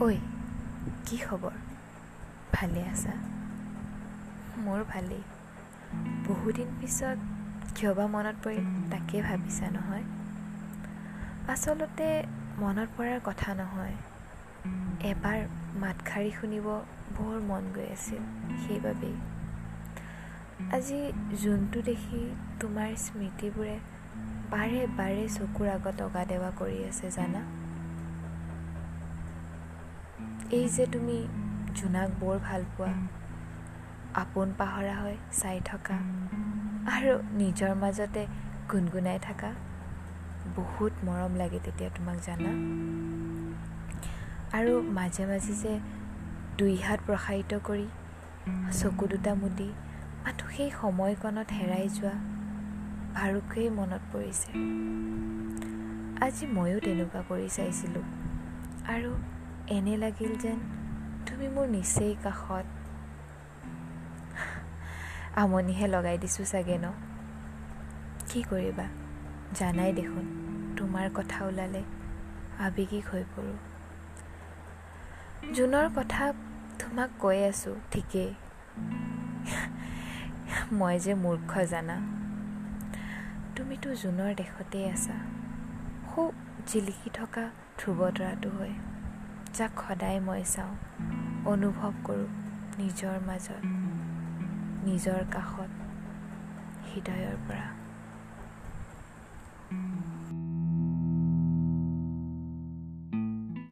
ঐ কি খবৰ? ভালে আছা? মোৰ ভালেই। বহুদিন পিছত কিয় বা মনত পৰিল তাকে ভাবিছা নহয়? আচলতে মনত পৰাৰ কথা নহয়। এবাৰ মাতশাৰী শুনিব বৰ মন গৈ আছিল সেইবাবেই। আজি যোনটো দেখি তোমাৰ স্মৃতিবোৰে বাৰে বাৰে চকুৰ আগত অগা দেৱা কৰি আছে জানা? এই যে তুমি জোনাক বৰ ভাল পোৱা আপোন পাহৰা হৈ চাই থকা আৰু নিজৰ মাজতে গুণগুণাই থকা বহুত মৰম লাগে তেতিয়া তোমাক জানা। আৰু মাজে মাজে যে দুই হাত প্ৰসাৰিত কৰি চকু দুটা মুদি মাথো সেই সময়কণত হেৰাই যোৱা ভাৰুকেই মনত পৰিছে। আজি ময়ো তেনেকুৱা কৰি চাইছিলোঁ। আৰু এনে লাগিল যেন তুমি মোৰ নিচেই কাষত। আমনিহে লগাই দিছোঁ চাগে ন? কি কৰিবা? জানাই দেখোন তোমাৰ কথা ওলালে আৱেগিক হৈ পৰোঁ। জোনৰ কথা তোমাক কৈ আছোঁ ঠিকেই। মই যে মূৰ্খ জানা। তুমিতো জোনৰ দেশতেই আছা। সৌ জিলিকি থকা ধ্ৰুৱতৰাটো হৈ যাক সদায় মই চাওঁ অনুভৱ কৰোঁ নিজৰ মাজত নিজৰ কাষত হৃদয়ৰ পৰা।